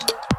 Yeah.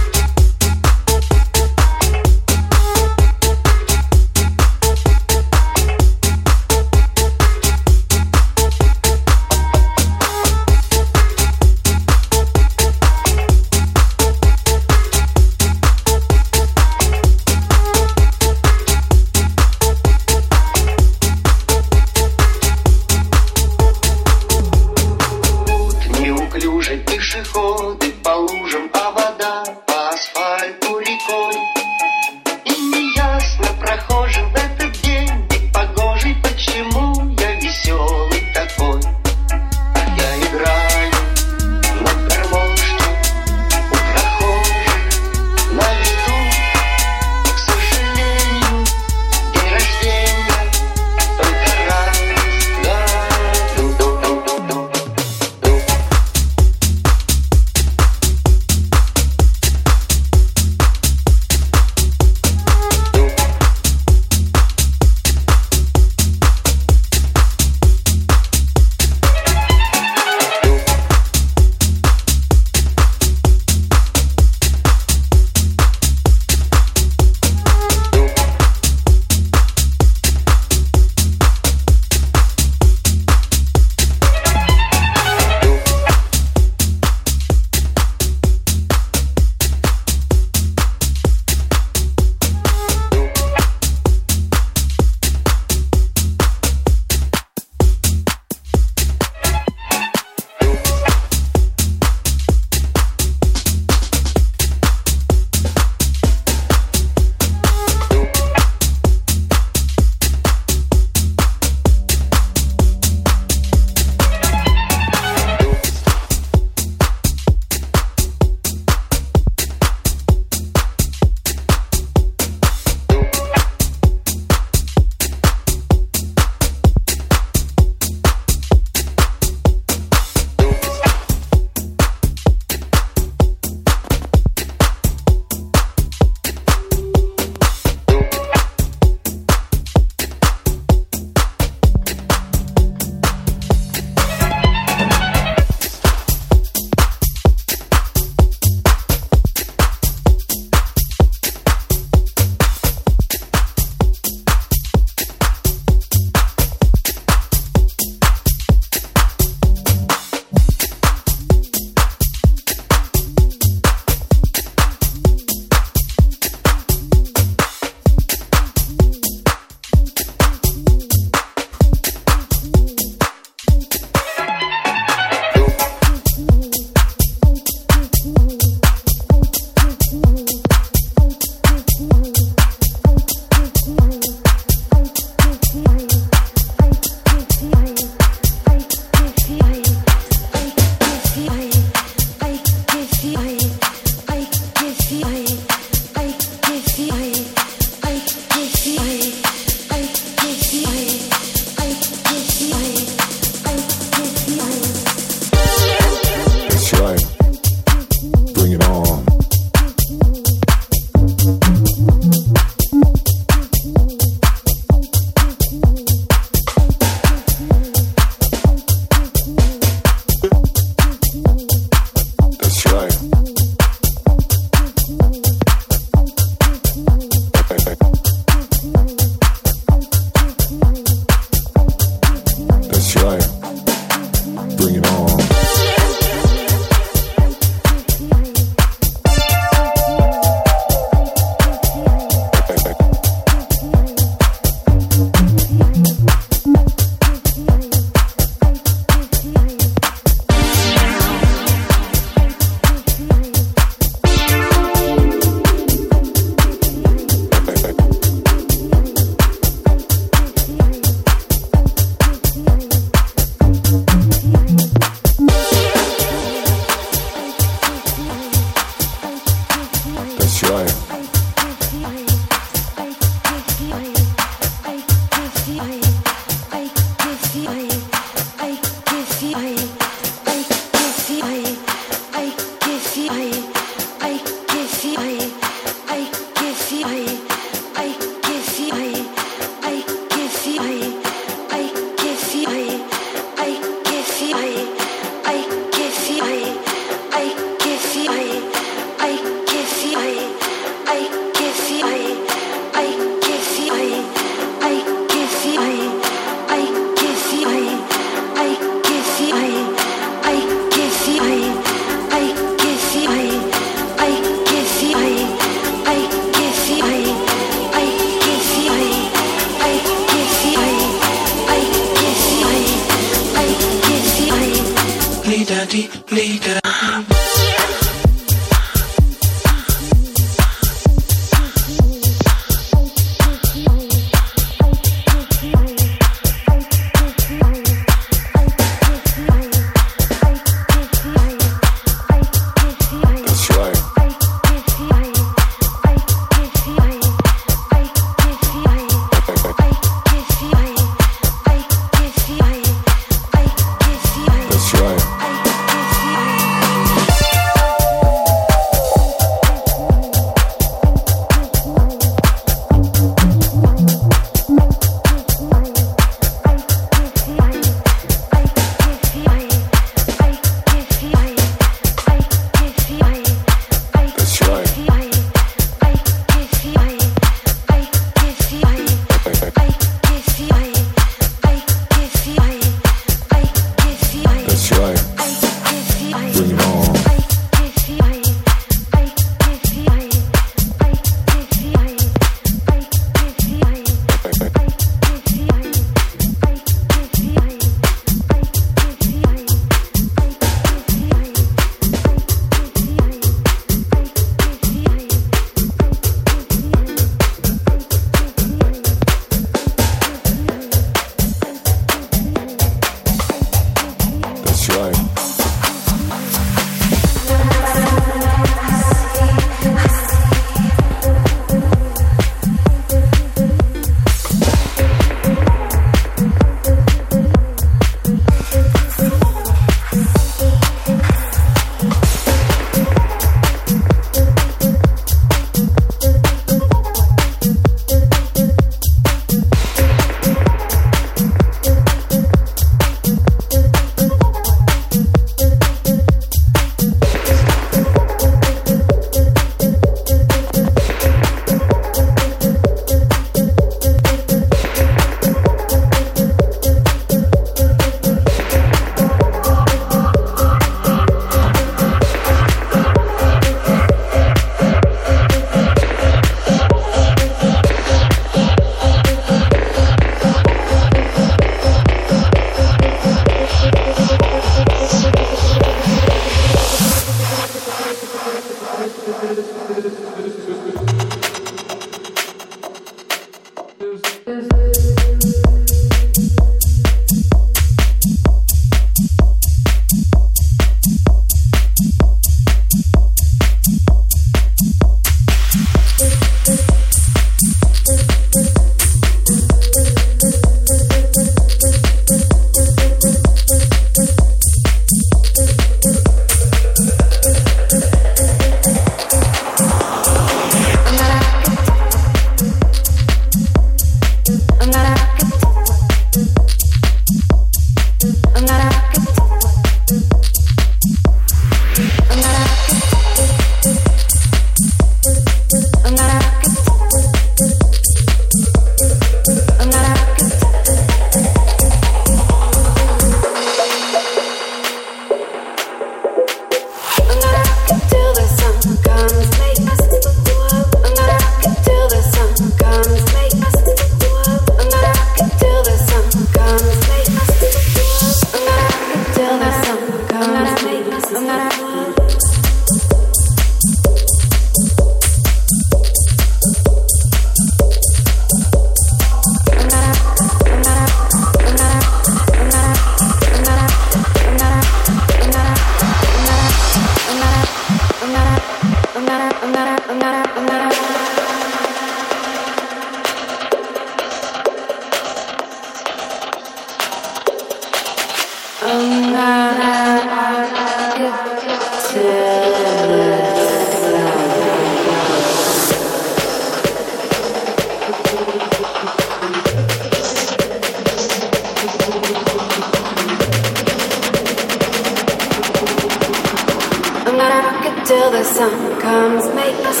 rock it till the sun comes. Make us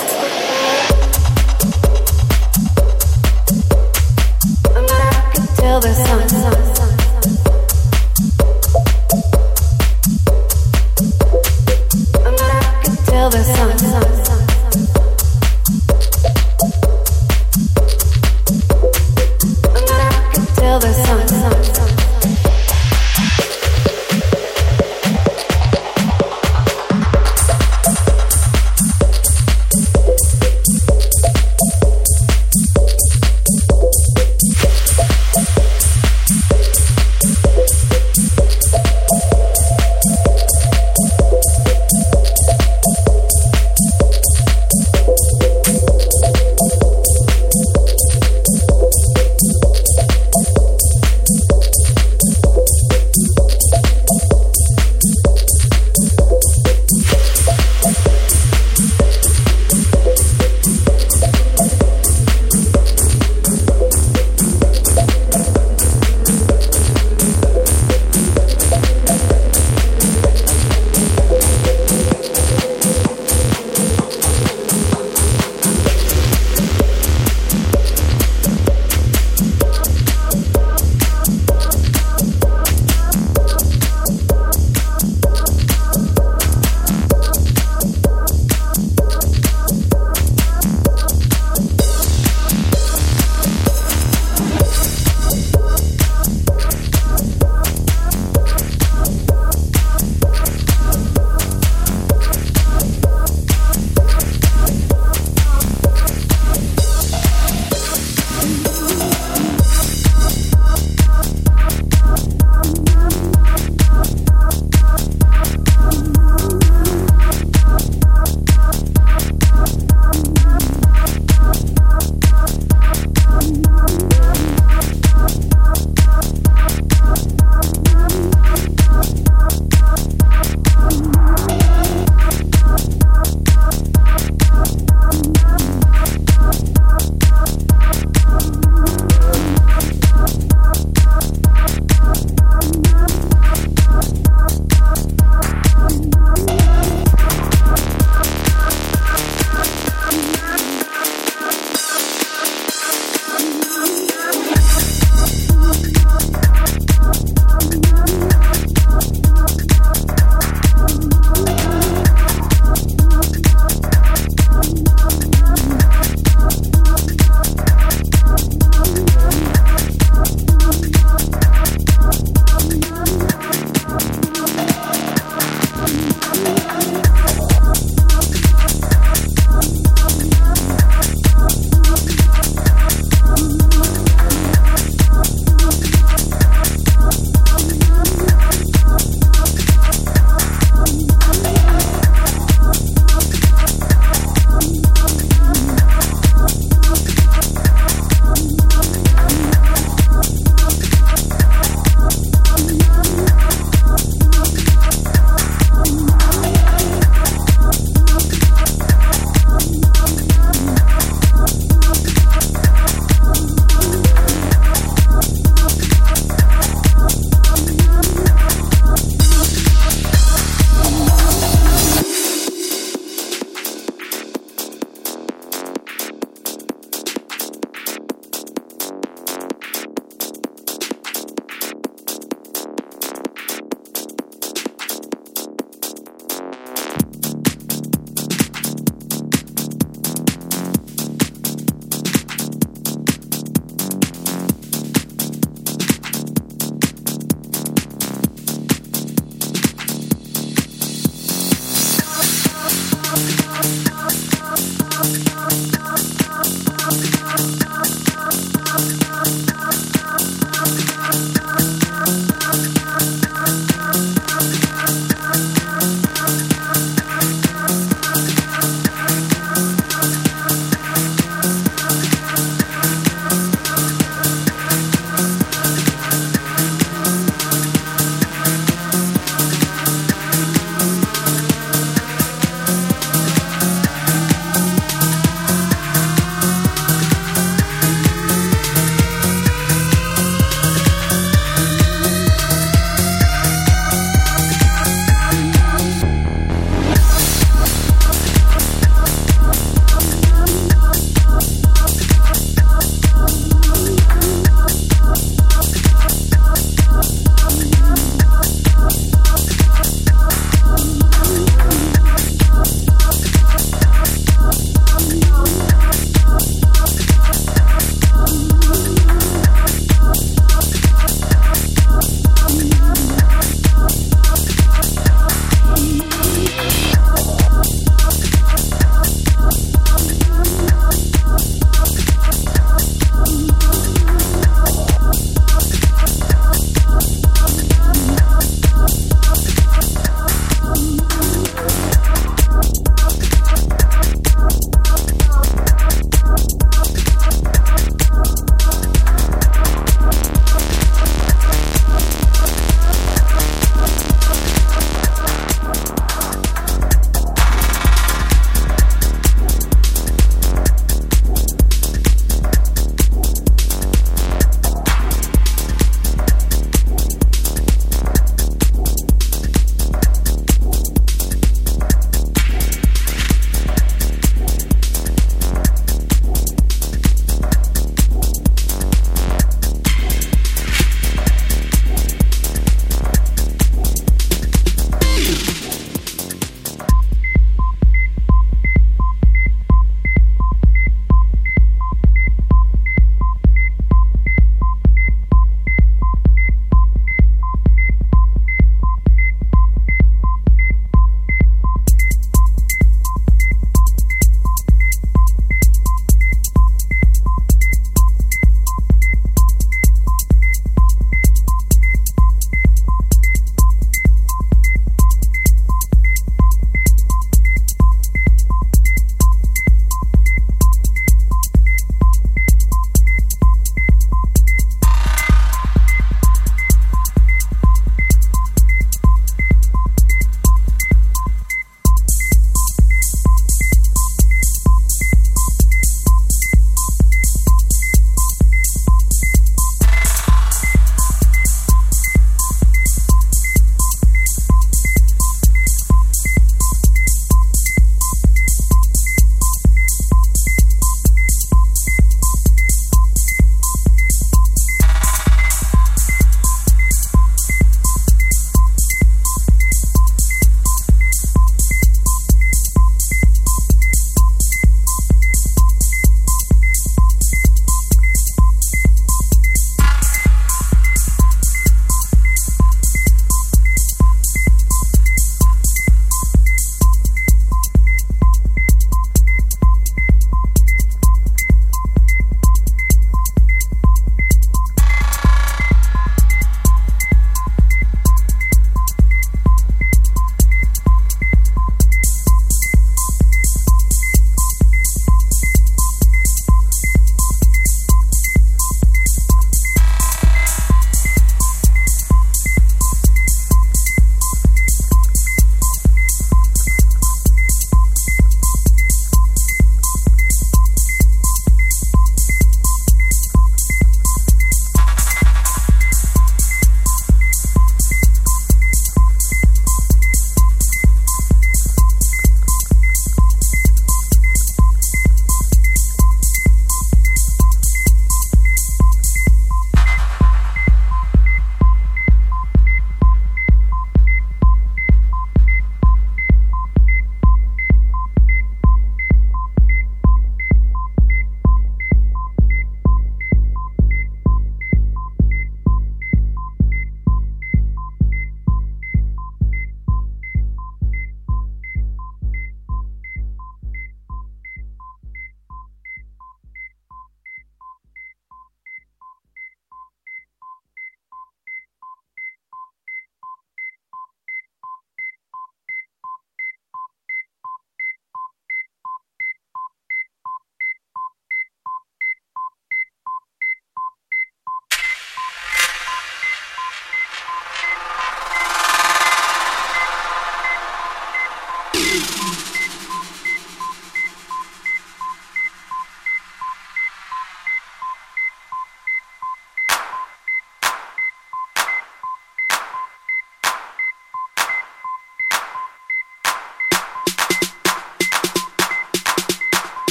rock it till the sun.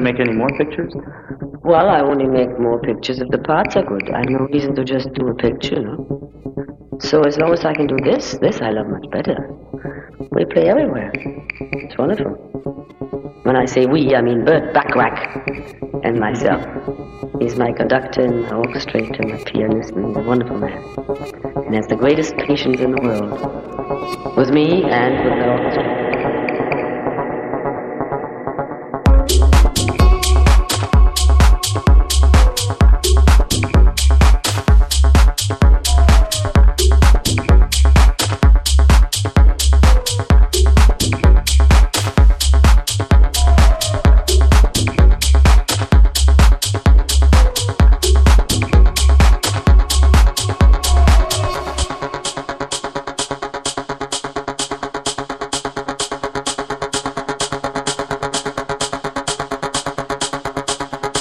To make any more pictures? Well, I only make more pictures if the parts are good. I have no reason to just do a picture. So as long as I can do this, this I love much better. We play everywhere. It's wonderful. When I say we, I mean Burt Bacharach and myself. He's my conductor and my orchestrator, my pianist, and a wonderful man. And has the greatest patience in the world. With me and with the orchestra.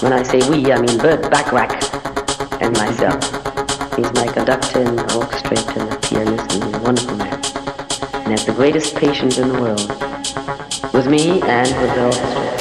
When I say we, I mean Burt Bacharach and myself. He's my conductor and orchestrator and pianist and a wonderful man. And has the greatest patience in the world. With me and with the orchestra.